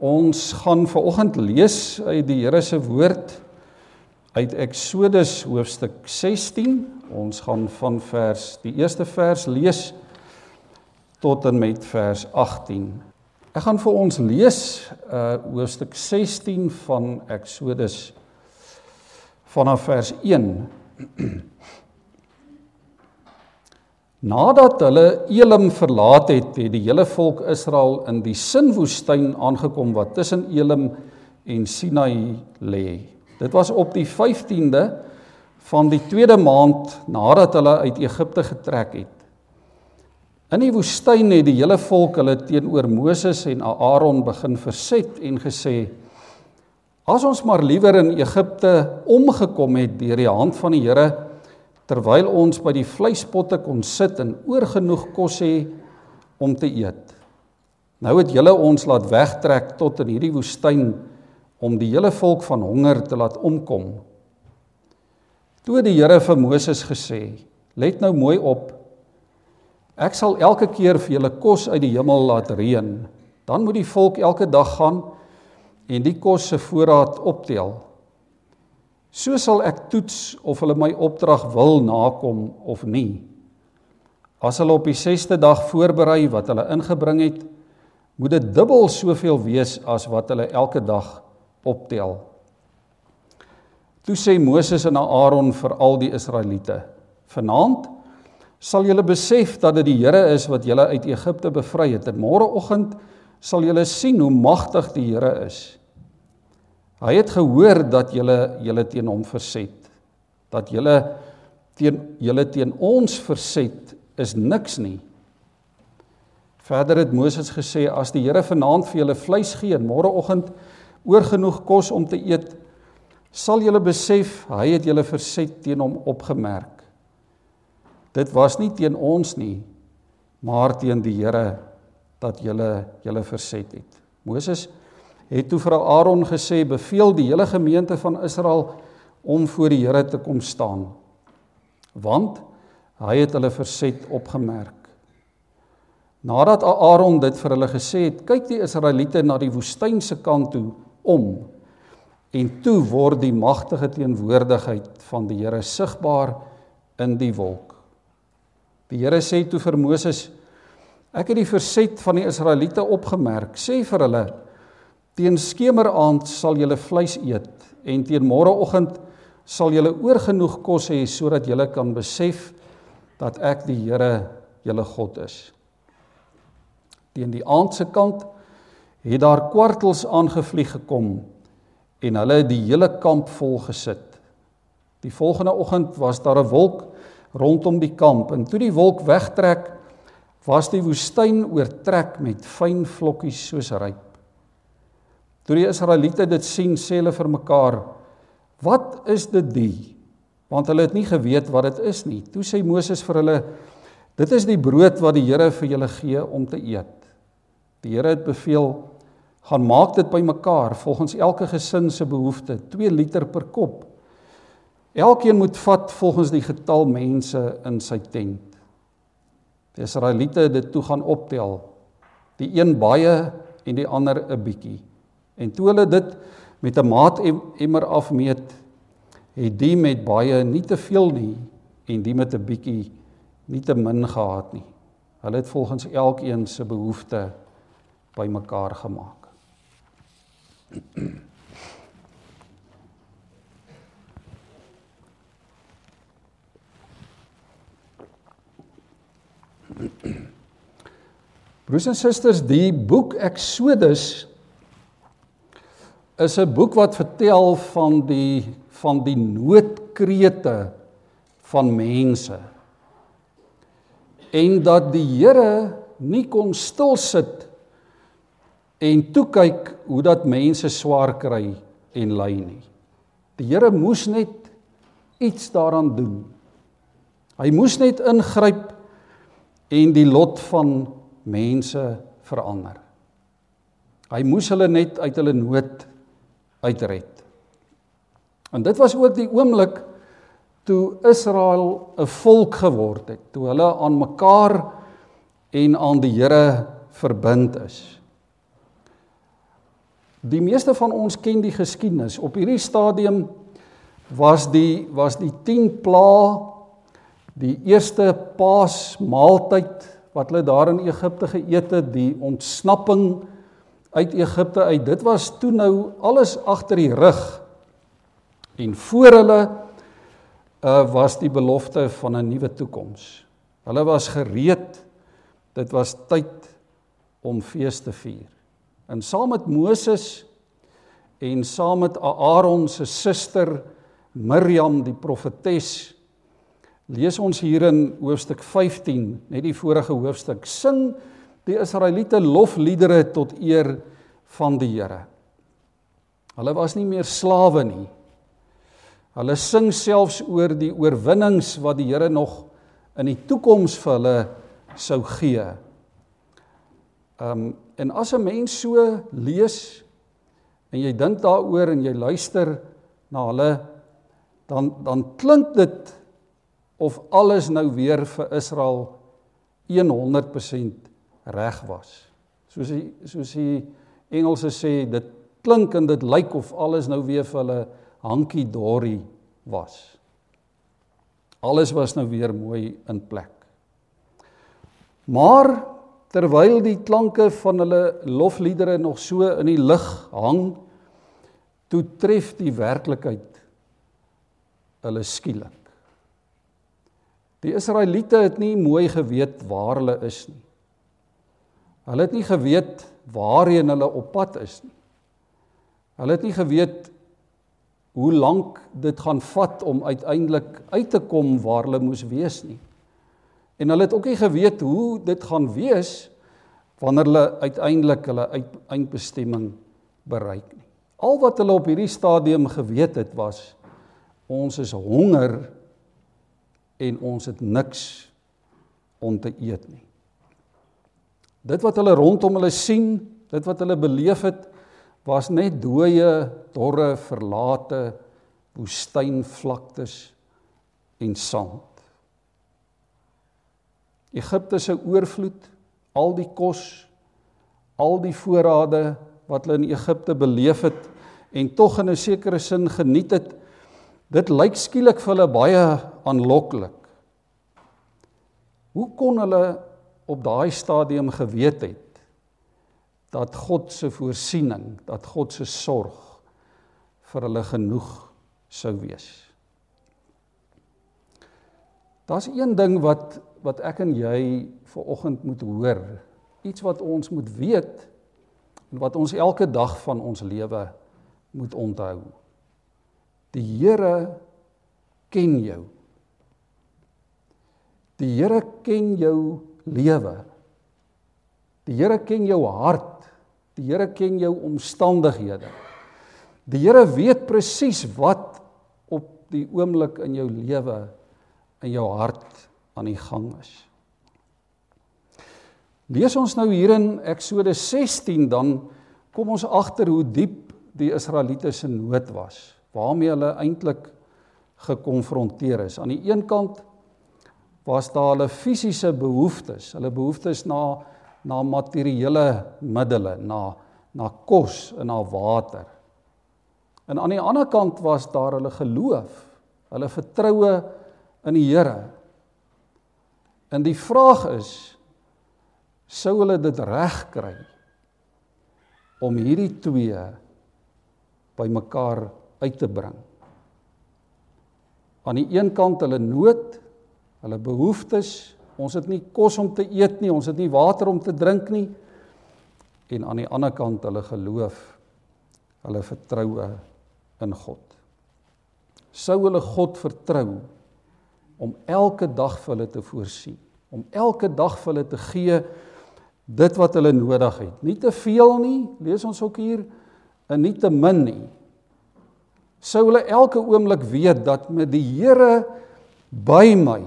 Ons gaan vanoggend lees uit die Here se woord uit Eksodus hoofstuk 16. Ons gaan van vers die eerste vers lees tot en met vers 18. Ek gaan vir ons lees uh hoofstuk 16 van Eksodus vanaf vers 1. Nadat hulle Elim verlaat het, het die hele volk Israel in die Sinwoestyn aangekom wat tussen Elim en Sinai lê. Dit was op die 15de van die tweede maand nadat hulle uit Egipte getrek het. In die woestyn het die hele volk hulle teenoor Moses en Aaron begin verset en gesê: "As ons maar liewer in Egipte omgekom het deur die hand van die Here, terwyl ons by die vleispotte kon sit en oorgenoeg kos hê om te eet. Nou het julle ons laat wegtrek tot in hierdie woestyn om die hele volk van honger te laat omkom. Toe die Here vir Moses gesê: "Let nou mooi op. Ek sal elke keer vir julle kos uit die hemel laat reën. Dan moet die volk elke dag gaan en die kos se voorraad optel." So sal ek toets of hulle my opdrag wil nakom of nie. As hulle op die 6ste dag voorberei wat hulle ingebring het, moet dit dubbel soveel wees as wat hulle elke dag optel. Toe sê Moses en Aaron vir al die Israeliete: "Vanaand sal julle besef dat dit die Here is wat julle uit Egipte bevry het. En môreoggend sal julle sien hoe magtig die Here is." Hy het gehoor dat julle julle teen hom verset. Dat julle teen julle teen ons verset is niks nie. Verder het Moses gesê as die Here vanaand vir julle vleis gee en môreoggend oorgenoeg kos om te eet, sal julle besef hy het julle verset teen hom opgemerk. Dit was nie teen ons nie, maar teen die Here dat julle julle verset het. Moses het toe vir Aaron gesê beveel die hele gemeente van Israel om voor die Here te kom staan want hy het hulle verset opgemerk. Nadat Aaron dit vir hulle gesê het kyk die Israeliete na die woestynse kant toe om en toe word die magtige teenwoordigheid van die Here sigbaar in die wolk. Die Here sê toe vir Moses ek het die verset van die Israeliete opgemerk. Sê vir hulle Teen skemeraand sal julle vleis eet en teen môreoggend sal julle oorgenoeg kos hê sodat julle kan besef dat ek die Here julle God is. Teen die aandse kant het daar kwartels aangevlieg gekom en hulle het die hele kamp vol gesit. Die volgende oggend was daar 'n wolk rondom die kamp en toe die wolk wegtrek was die woestyn oortrek met fyn vlokkies soos ryp. Toe die Israeliete dit sien, sê hulle vir mekaar: "Wat is dit die?" Want hulle het nie geweet wat dit is nie. Toe sê Moses vir hulle: "Dit is die brood wat die Here vir julle gee om te eet." Die Here het beveel: "Gaan maak dit bymekaar volgens elke gesin se behoefte, 2 liter per kop. Elkeen moet vat volgens die getal mense in sy tent." Die Israeliete het dit toe gaan optel. Die een baie en die ander 'n bietjie. En toe hulle dit met 'n maatemmer afmeet, het die met baie nie te veel nie en die met 'n bietjie nie te min gehad nie. Hulle het volgens elkeen se behoefte bymekaar gemaak. Broers en susters, die boek Eksodus is 'n boek wat vertel van die van die noodkrete van mense. En dat die Here nie kon stil sit en toe kyk hoe dat mense swaar kry en ly nie. Die Here moes net iets daaraan doen. Hy moes net ingryp en die lot van mense verander. Hy moes hulle net uit hulle nood uitred. En dit was ook die oomblik toe Israel 'n volk geword het, toe hulle aan mekaar en aan die Here verbind is. Die meeste van ons ken die geskiedenis. Op hierdie stadium was die was die 10 pla die eerste Paasmaaltyd wat hulle daar in Egipte geëet het, die ontsnapping uit Egipte uit. Dit was toe nou alles agter die rug. En voor hulle uh was die belofte van 'n nuwe toekoms. Hulle was gereed. Dit was tyd om fees te vier. En saam met Moses en saam met Aaron se suster Miriam die profetes lees ons hier in hoofstuk 15 net die vorige hoofstuk sing die Israeliete lofliedere tot eer van die Here. Hulle was nie meer slawe nie. Hulle sing selfs oor die oorwinnings wat die Here nog in die toekoms vir hulle sou gee. Um en as 'n mens so lees en jy dink daaroor en jy luister na hulle dan dan klink dit of alles nou weer vir Israel 100% reg was. Soos die soos die Engelse sê dit klink en dit lyk of alles nou weer vir hulle hankie dory was. Alles was nou weer mooi in plek. Maar terwyl die klanke van hulle lofliedere nog so in die lug hang, toe tref die werklikheid hulle skielik. Die Israeliete het nie mooi geweet waar hulle is nie. Hulle het nie geweet waarheen hulle op pad is nie. Hulle het nie geweet hoe lank dit gaan vat om uiteindelik uit te kom waar hulle moes wees nie. En hulle het ook nie geweet hoe dit gaan wees wanneer hulle uiteindelik hulle eindbestemming bereik nie. Al wat hulle op hierdie stadium geweet het was ons is honger en ons het niks om te eet nie. Dit wat hulle rondom hulle sien, dit wat hulle beleef het, was net dooie, dorre, verlate woestynvlaktes en sand. Egipte se oorvloed, al die kos, al die voorrade wat hulle in Egipte beleef het en tog in 'n sekere sin geniet het, Dit lyk skielik vir hulle baie aanloklik. Hoe kon hulle op daai stadium geweet het dat God se voorsiening, dat God se sorg vir hulle genoeg sou wees? Daar's een ding wat wat ek en jy ver oggend moet hoor, iets wat ons moet weet en wat ons elke dag van ons lewe moet onthou. Die Here ken jou. Die Here ken jou lewe. Die Here ken jou hart. Die Here ken jou omstandighede. Die Here weet presies wat op die oomblik in jou lewe in jou hart aan die gang is. Lees ons nou hier in Eksodus 16 dan kom ons agter hoe diep die Israeliete se nood was waarmee hulle eintlik gekonfronteer is. Aan die een kant was daar hulle fisiese behoeftes, hulle behoeftes na na materiële middele, na na kos en na water. En aan die ander kant was daar hulle geloof, hulle vertroue in die Here. En die vraag is sou hulle dit reg kry om hierdie twee bymekaar uit te bring. Aan die een kant hulle nood, hulle behoeftes, ons het nie kos om te eet nie, ons het nie water om te drink nie. En aan die ander kant hulle geloof, hulle vertroue in God. Sou hulle God vertrou om elke dag vir hulle te voorsien, om elke dag vir hulle te gee dit wat hulle nodig het. Nie te veel nie, lees ons ook hier, en nie te min nie sou hulle elke oomblik weet dat met die Here by my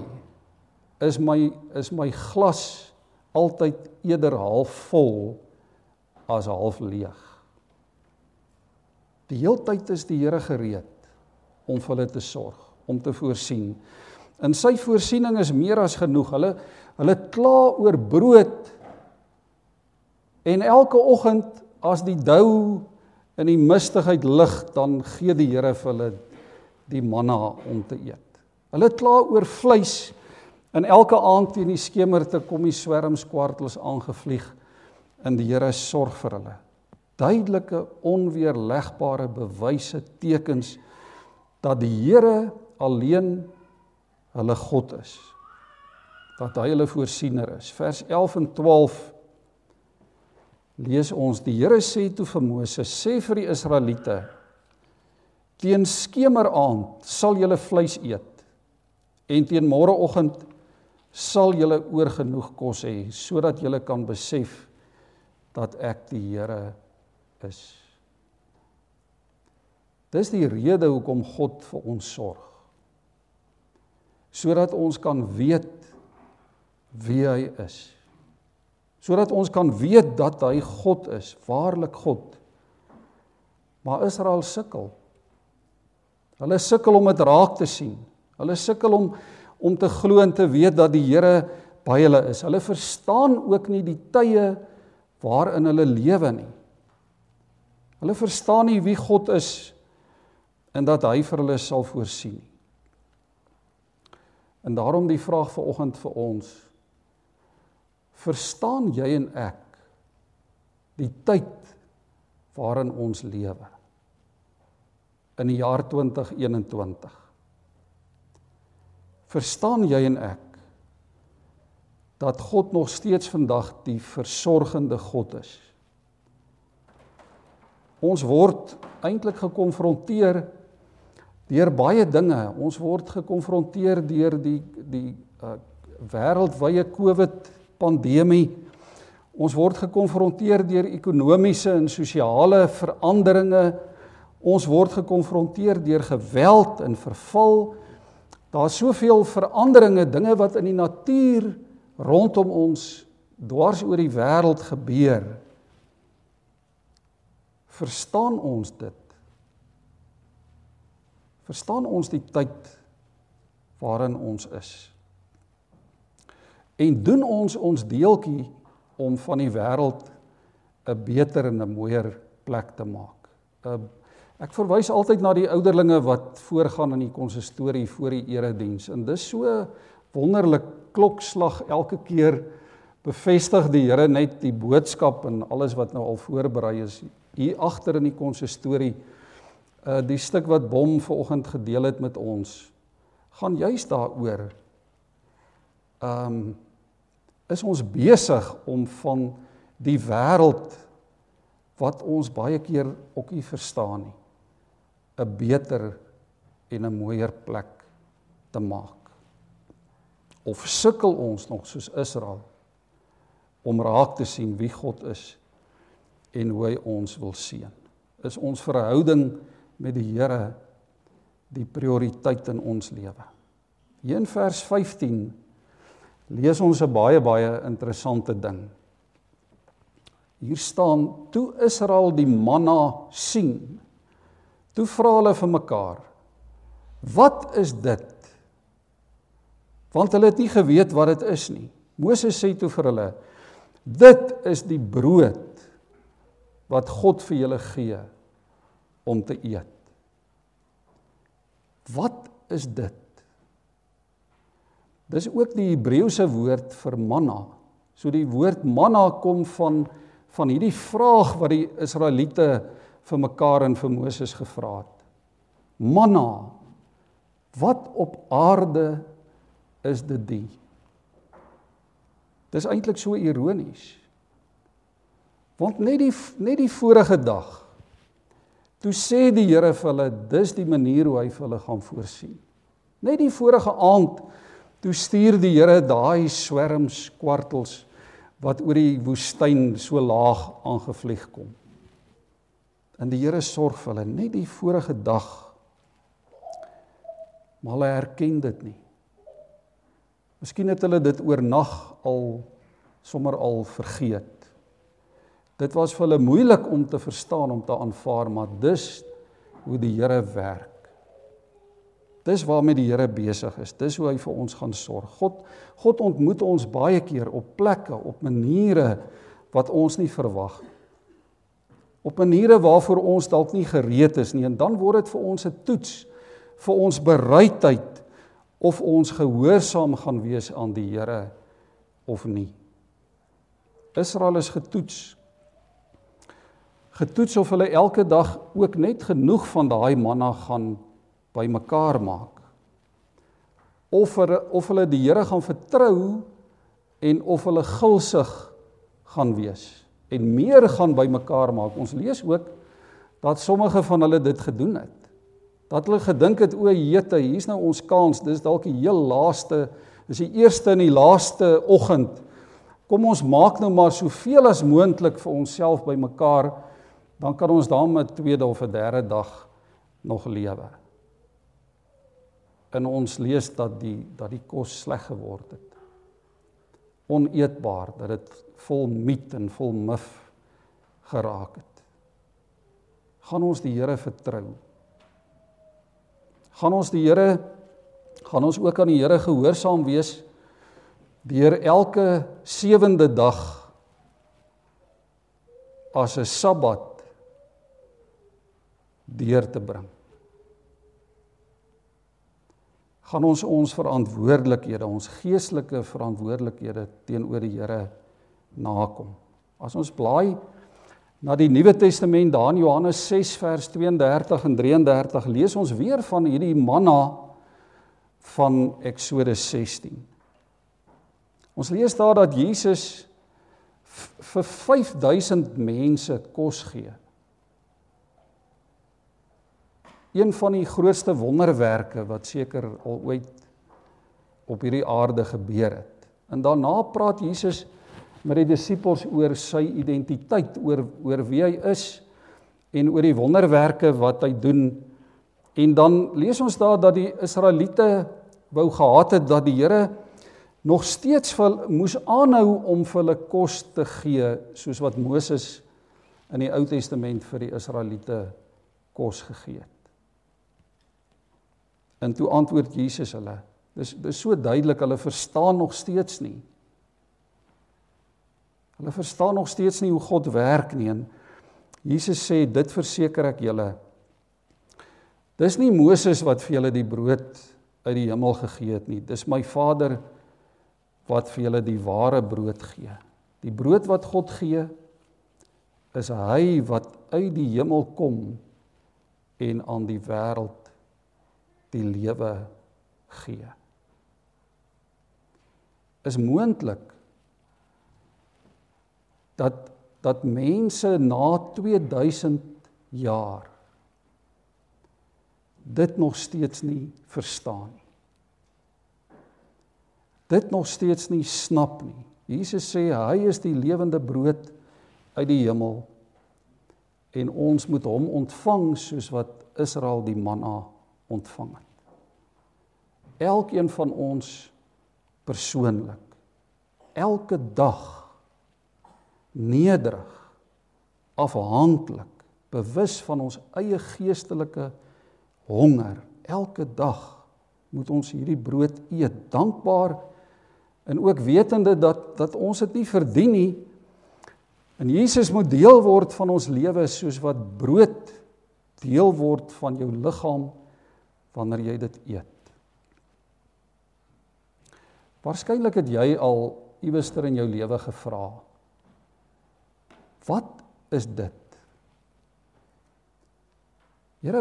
is my is my glas altyd eerder half vol as half leeg. Die heeltyd is die Here gereed om vir hulle te sorg, om te voorsien. In sy voorsiening is meer as genoeg. Hulle hulle kla oor brood en elke oggend as die dou in die mistigheid lig, dan gee die Here vir hulle die manna om te eet. Hulle kla oor vleis en elke aand teen die skemer te kom die swerms kwartels aangevlieg en die Here sorg vir hulle. Duidelike onweerlegbare bewyse tekens dat die Here alleen hulle God is. Dat hy hulle voorsiener is. Vers 11 en 12 lees ons die Here sê toe vir Moses sê vir die Israeliete teen skemeraand sal julle vleis eet en teen môreoggend sal julle oorgenoeg kos hê sodat julle kan besef dat ek die Here is. Dis die rede hoekom God vir ons sorg. Sodat ons kan weet wie hy is sodat ons kan weet dat hy God is, waarlik God. Maar Israel sukkel. Hulle sukkel om dit raak te sien. Hulle sukkel om om te glo en te weet dat die Here by hulle is. Hulle verstaan ook nie die tye waarin hulle lewe nie. Hulle verstaan nie wie God is en dat hy vir hulle sal voorsien nie. En daarom die vraag vanoggend vir ons Verstaan jy en ek die tyd waarin ons lewe? In die jaar 2021. Verstaan jy en ek dat God nog steeds vandag die versorgende God is? Ons word eintlik gekonfronteer deur baie dinge. Ons word gekonfronteer deur die die uh, wêreldwye COVID pandemie. Ons word gekonfronteer deur ekonomiese en sosiale veranderinge. Ons word gekonfronteer deur geweld en verval. Daar's soveel veranderinge, dinge wat in die natuur rondom ons dwars oor die wêreld gebeur. Verstaan ons dit? Verstaan ons die tyd waarin ons is? en doen ons ons deeltjie om van die wêreld 'n beter en 'n mooier plek te maak. Uh, ek verwys altyd na die ouderlinge wat voorgaan in die konsistorie voor die erediens. En dis so wonderlik klokslag elke keer bevestig die Here net die boodskap en alles wat nou al voorberei is hier agter in die konsistorie. Uh die stuk wat Bom vanoggend gedeel het met ons gaan juist daaroor. Um is ons besig om van die wêreld wat ons baie keer ook nie verstaan nie 'n beter en 'n mooier plek te maak. Of sukkel ons nog soos Israel om raak te sien wie God is en hoe hy ons wil seën? Is ons verhouding met die Here die prioriteit in ons lewe? Hier in vers 15 lees ons 'n baie baie interessante ding. Hier staan toe Israel die manna sien. Toe vra hulle vir mekaar: "Wat is dit?" Want hulle het nie geweet wat dit is nie. Moses sê toe vir hulle: "Dit is die brood wat God vir julle gee om te eet." Wat is dit? Dis ook die Hebreëse woord vir manna. So die woord manna kom van van hierdie vraag wat die Israeliete vir mekaar en vir Moses gevra het. Manna. Wat op aarde is dit die? Dis eintlik so ironies. Want net die net die vorige dag toe sê die Here vir hulle dis die manier hoe hy vir hulle gaan voorsien. Net die vorige aand Toe stuur die Here daai swerms kwartels wat oor die woestyn so laag aangevlieg kom. En die Here sorg vir hulle net die vorige dag. Maar hulle erken dit nie. Miskien het hulle dit oornag al sommer al vergeet. Dit was vir hulle moeilik om te verstaan om te aanvaar, maar dis hoe die Here werk. Dis waarmee die Here besig is. Dis hoe hy vir ons gaan sorg. God God ontmoet ons baie keer op plekke, op maniere wat ons nie verwag nie. Op maniere waarvoor ons dalk nie gereed is nie en dan word dit vir ons 'n toets vir ons bereidheid of ons gehoorsaam gaan wees aan die Here of nie. Israel is getoets. Getoets of hulle elke dag ook net genoeg van daai manna gaan bymekaar maak. Of hulle of hulle die Here gaan vertrou en of hulle gulsig gaan wees en meer gaan bymekaar maak. Ons lees ook dat sommige van hulle dit gedoen het. Dat hulle gedink het o, jete, hier's nou ons kans. Dis dalk die heel laaste, dis die eerste en die laaste oggend. Kom ons maak nou maar soveel as moontlik vir onsself bymekaar, dan kan ons dan met tweede of 'n derde dag nog lewe. En ons lees dat die dat die kos sleg geword het. Oneetbaar, dat dit vol miet en vol mif geraak het. Gaan ons die Here vertrou? Gaan ons die Here gaan ons ook aan die Here gehoorsaam wees deur elke sewende dag as 'n Sabbat deur te bring. Gaan ons ons verantwoordelikhede, ons geestelike verantwoordelikhede teenoor die Here nakom. As ons blaai na die Nuwe Testament daar in Johannes 6 vers 32 en 33 lees ons weer van hierdie manna van Eksodus 16. Ons lees daar dat Jesus vir 5000 mense kos gee. Een van die grootste wonderwerke wat seker al ooit op hierdie aarde gebeur het. En daarna praat Jesus met die disippels oor sy identiteit, oor oor wie hy is en oor die wonderwerke wat hy doen. En dan lees ons daar dat die Israeliete wou gehad het dat die Here nog steeds vir moes aanhou om vir hulle kos te gee soos wat Moses in die Ou Testament vir die Israeliete kos gegee het. En toe antwoord Jesus hulle. Dis dis so duidelik, hulle verstaan nog steeds nie. Hulle verstaan nog steeds nie hoe God werk nie en Jesus sê dit verseker ek julle. Dis nie Moses wat vir julle die brood uit die hemel gegee het nie. Dis my Vader wat vir julle die ware brood gee. Die brood wat God gee is hy wat uit die hemel kom en aan die wêreld die lewe gee. Is moontlik dat dat mense na 2000 jaar dit nog steeds nie verstaan nie. Dit nog steeds nie snap nie. Jesus sê hy is die lewende brood uit die hemel en ons moet hom ontvang soos wat Israel die manna ontvang het. Elkeen van ons persoonlik elke dag nederig, afhanklik, bewus van ons eie geestelike honger. Elke dag moet ons hierdie brood eet, dankbaar en ook wetende dat dat ons dit nie verdien nie. En Jesus moet deel word van ons lewe soos wat brood deel word van jou liggaam wanneer jy dit eet. Waarskynlik het jy al iewester in jou lewe gevra Wat is dit? Here,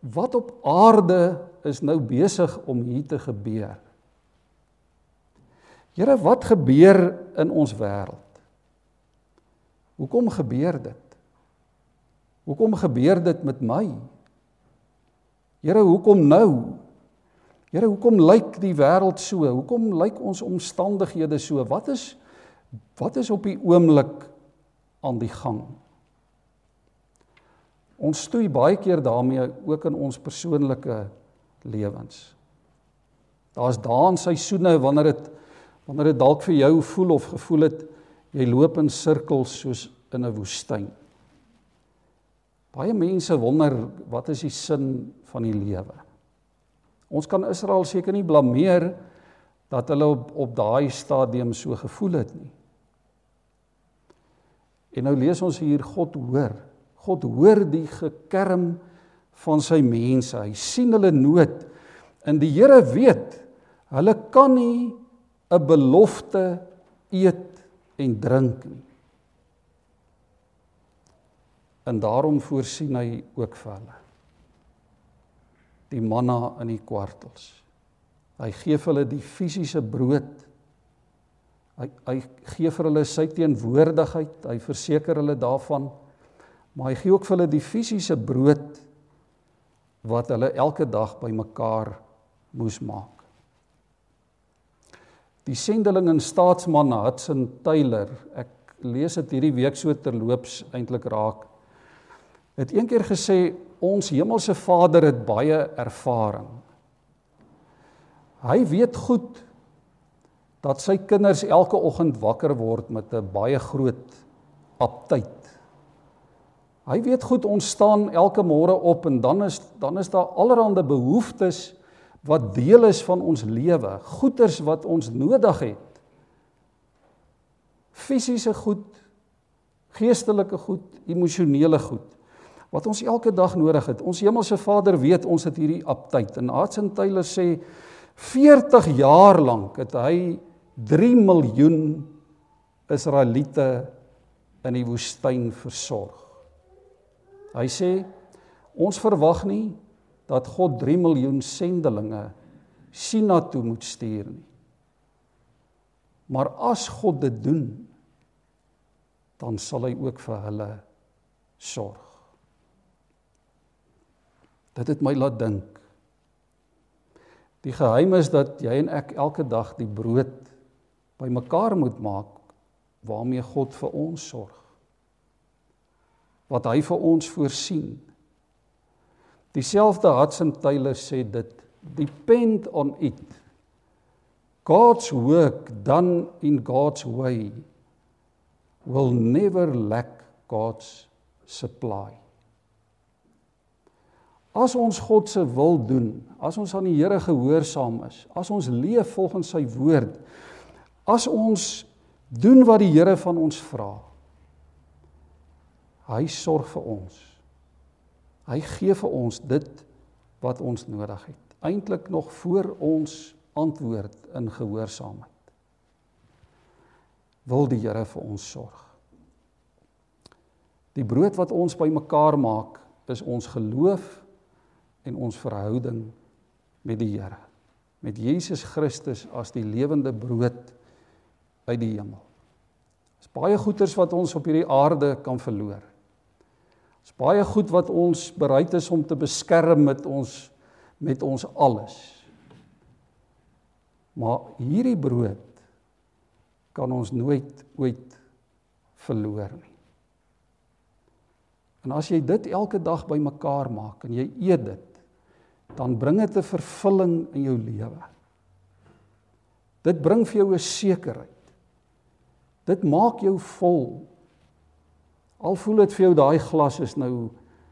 wat op aarde is nou besig om hier te gebeur? Here, wat gebeur in ons wêreld? Hoekom gebeur dit? Hoekom gebeur dit met my? Here, hoekom nou? Here, hoekom lyk die wêreld so? Hoekom lyk ons omstandighede so? Wat is wat is op die oomblik aan die gang. Ons stoei baie keer daarmee ook in ons persoonlike lewens. Daar's dae en seisoene wanneer dit wanneer dit dalk vir jou voel of gevoel het jy loop in sirkels soos in 'n woestyn. Baie mense wonder wat is die sin van die lewe? Ons kan Israel seker nie blameer dat hulle op op daai stadium so gevoel het nie. En nou lees ons hier God hoor. God hoor die gekerm van sy mense. Hy sien hulle nood. En die Here weet hulle kan nie 'n belofte eet en drink nie. En daarom voorsien hy ook vir hulle die manna in die kwartels. Hy gee hulle die fisiese brood. Hy hy gee vir hulle sy teenwoordigheid. Hy verseker hulle daarvan. Maar hy gee ook vir hulle die fisiese brood wat hulle elke dag bymekaar moes maak. Die sendeling en staatsman Hudson Taylor, ek lees dit hierdie week so terloops eintlik raak. Het eendag gesê ons hemelse Vader het baie ervaring. Hy weet goed dat sy kinders elke oggend wakker word met 'n baie groot aptyd. Hy weet goed ons staan elke môre op en dan is dan is daar allerlei behoeftes wat deel is van ons lewe, goeders wat ons nodig het. Fisiese goed, geestelike goed, emosionele goed wat ons elke dag nodig het. Ons hemelse Vader weet ons het hierdie aptyd. En Hudson Taylor sê 40 jaar lank het hy 3 miljoen Israeliete in die woestyn versorg. Hy sê ons verwag nie dat God 3 miljoen sendelinge China toe moet stuur nie. Maar as God dit doen, dan sal hy ook vir hulle sorg. Dit het my laat dink. Die geheim is dat jy en ek elke dag die brood bymekaar moet maak waarmee God vir ons sorg. Wat hy vir ons voorsien Dieselfde Hudson Taylor sê dit depend on it. God's work done in God's way will never lack God's supply. As ons God se wil doen, as ons aan die Here gehoorsaam is, as ons leef volgens sy woord, as ons doen wat die Here van ons vra, hy sorg vir ons. Hy gee vir ons dit wat ons nodig het. Eintlik nog voor ons antwoord in gehoorsaamheid. Wil die Here vir ons sorg. Die brood wat ons bymekaar maak, is ons geloof en ons verhouding met die Here. Met Jesus Christus as die lewende brood uit die hemel. Daar's baie goeders wat ons op hierdie aarde kan verloor. Dis baie goed wat ons bereid is om te beskerm met ons met ons alles. Maar hierdie brood kan ons nooit ooit verloor nie. En as jy dit elke dag bymekaar maak en jy eet dit, dan bring dit 'n vervulling in jou lewe. Dit bring vir jou 'n sekerheid. Dit maak jou vol Al voel dit vir jou daai glas is nou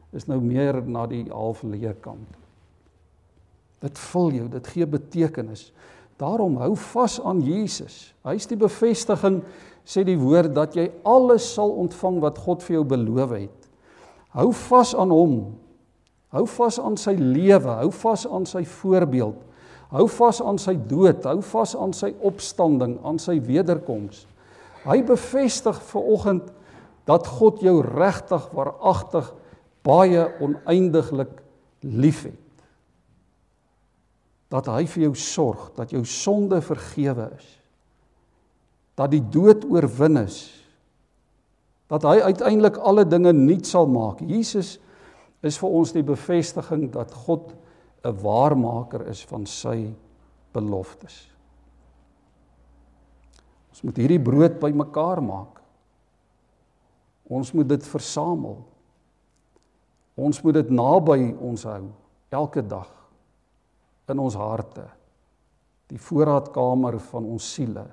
is nou meer na die half leë kant. Dit vul jou, dit gee betekenis. Daarom hou vas aan Jesus. Hy's die bevestiging sê die woord dat jy alles sal ontvang wat God vir jou beloof het. Hou vas aan hom. Hou vas aan sy lewe, hou vas aan sy voorbeeld. Hou vas aan sy dood, hou vas aan sy opstanding, aan sy wederkoms. Hy bevestig ver oggend dat God jou regtig waaragtig baie oneindiglik liefhet. Dat hy vir jou sorg, dat jou sonde vergewe is. Dat die dood oorwin is. Dat hy uiteindelik alle dinge nuut sal maak. Jesus is vir ons die bevestiging dat God 'n waarmaker is van sy beloftes. Ons moet hierdie brood bymekaar maak. Ons moet dit versamel. Ons moet dit naby ons hou elke dag in ons harte. Die voorraadkamer van ons siele.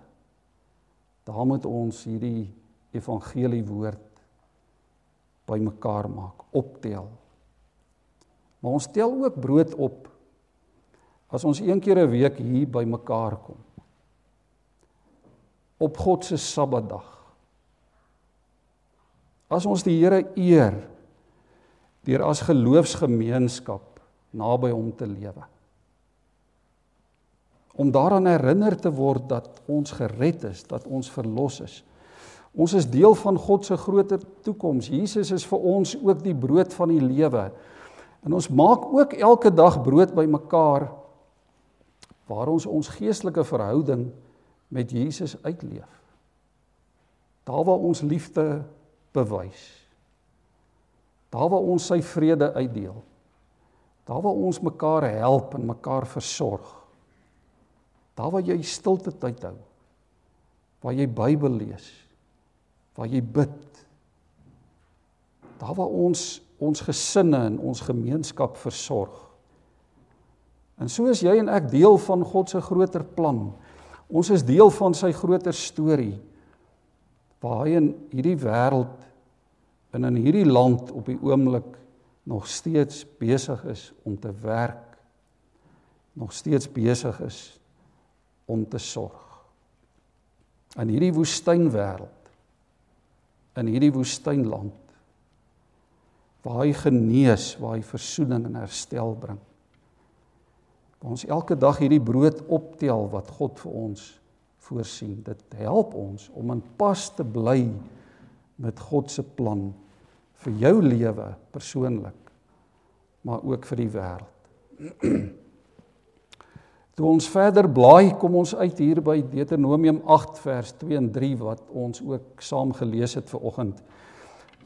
Daar moet ons hierdie evangelie woord bymekaar maak, optel. Maar ons tel ook brood op as ons een keer 'n week hier bymekaar kom. Op God se Sabbatdag As ons die Here eer deur as geloofsgemeenskap naby hom te lewe. Om daaraan herinner te word dat ons gered is, dat ons verlos is. Ons is deel van God se groter toekoms. Jesus is vir ons ook die brood van die lewe. En ons maak ook elke dag brood by mekaar waar ons ons geestelike verhouding met Jesus uitleef. Daar waar ons liefde bewys. Daar waar ons sy vrede uitdeel. Daar waar ons mekaar help en mekaar versorg. Daar waar jy stilte tyd hou. Waar jy Bybel lees. Waar jy bid. Daar waar ons ons gesinne en ons gemeenskap versorg. En so is jy en ek deel van God se groter plan. Ons is deel van sy groter storie waar hy in hierdie wêreld en in hierdie land op die oomblik nog steeds besig is om te werk nog steeds besig is om te sorg. In hierdie woestynwêreld in hierdie woestynland waar hy genees waar hy verzoening en herstel bring ons elke dag hierdie brood optel wat God vir ons voorsien. Dit help ons om in pas te bly met God se plan vir jou lewe persoonlik, maar ook vir die wêreld. Toe ons verder blaai, kom ons uit hier by Deuteronomium 8 vers 2 en 3 wat ons ook saam gelees het ver oggend.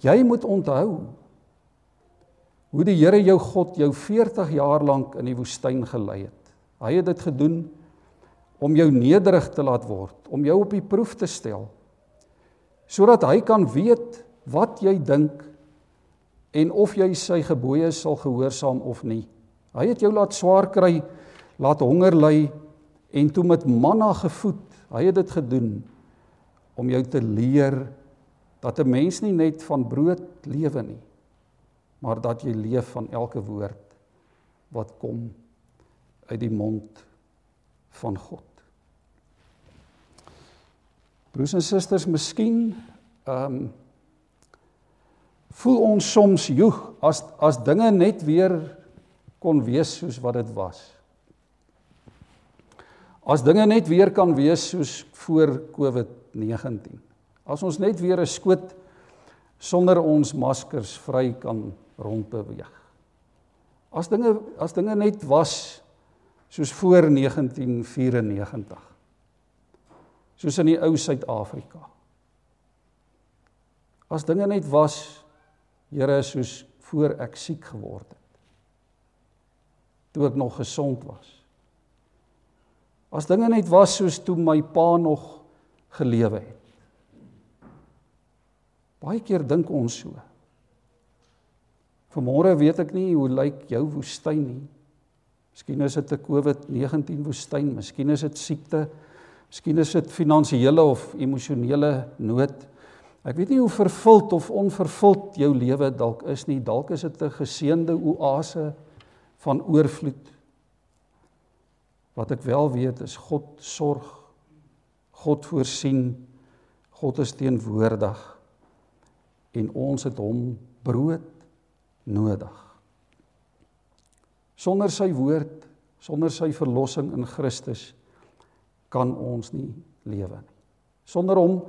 Jy moet onthou hoe die Here jou God jou 40 jaar lank in die woestyn gelei het. Hy het dit gedoen om jou nederig te laat word, om jou op die proef te stel sodat hy kan weet wat jy dink en of jy sy gebooie sal gehoorsaam of nie. Hy het jou laat swaar kry, laat honger ly en toe met manna gevoed. Hy het dit gedoen om jou te leer dat 'n mens nie net van brood lewe nie, maar dat jy leef van elke woord wat kom uit die mond van God. Broers en susters, miskien ehm um, voel ons soms joeg as as dinge net weer kon wees soos wat dit was. As dinge net weer kan wees soos voor COVID-19. As ons net weer 'n skoot sonder ons maskers vry kan rondbeweeg. As dinge as dinge net was soos voor 1994 soos in die ou Suid-Afrika. As dinge net was, Here, soos voor ek siek geword het. Toe ek nog gesond was. As dinge net was soos toe my pa nog gelewe het. Baie keer dink ons so. Vanmôre weet ek nie hoe lyk jou woestyn nie. Miskien is dit 'n COVID-19 woestyn, miskien is dit siekte, Miskien is dit finansiële of emosionele nood. Ek weet nie hoe vervuld of onvervuld jou lewe dalk is nie. Dalk is dit 'n geseënde oase van oorvloed. Wat ek wel weet is God sorg. God voorsien. God is teenwoordig. En ons het hom brood nodig. Sonder sy woord, sonder sy verlossing in Christus kan ons nie lewe nie. Sonder hom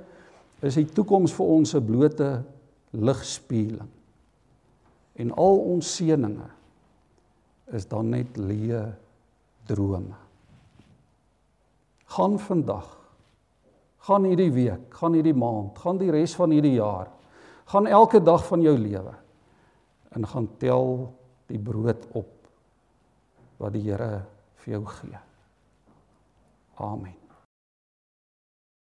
is die toekoms vir ons 'n blote ligspieeling. En al ons seëninge is dan net leë drome. Gaan vandag, gaan hierdie week, gaan hierdie maand, gaan die res van hierdie jaar, gaan elke dag van jou lewe en gaan tel die brood op wat die Here vir jou gee. Amen.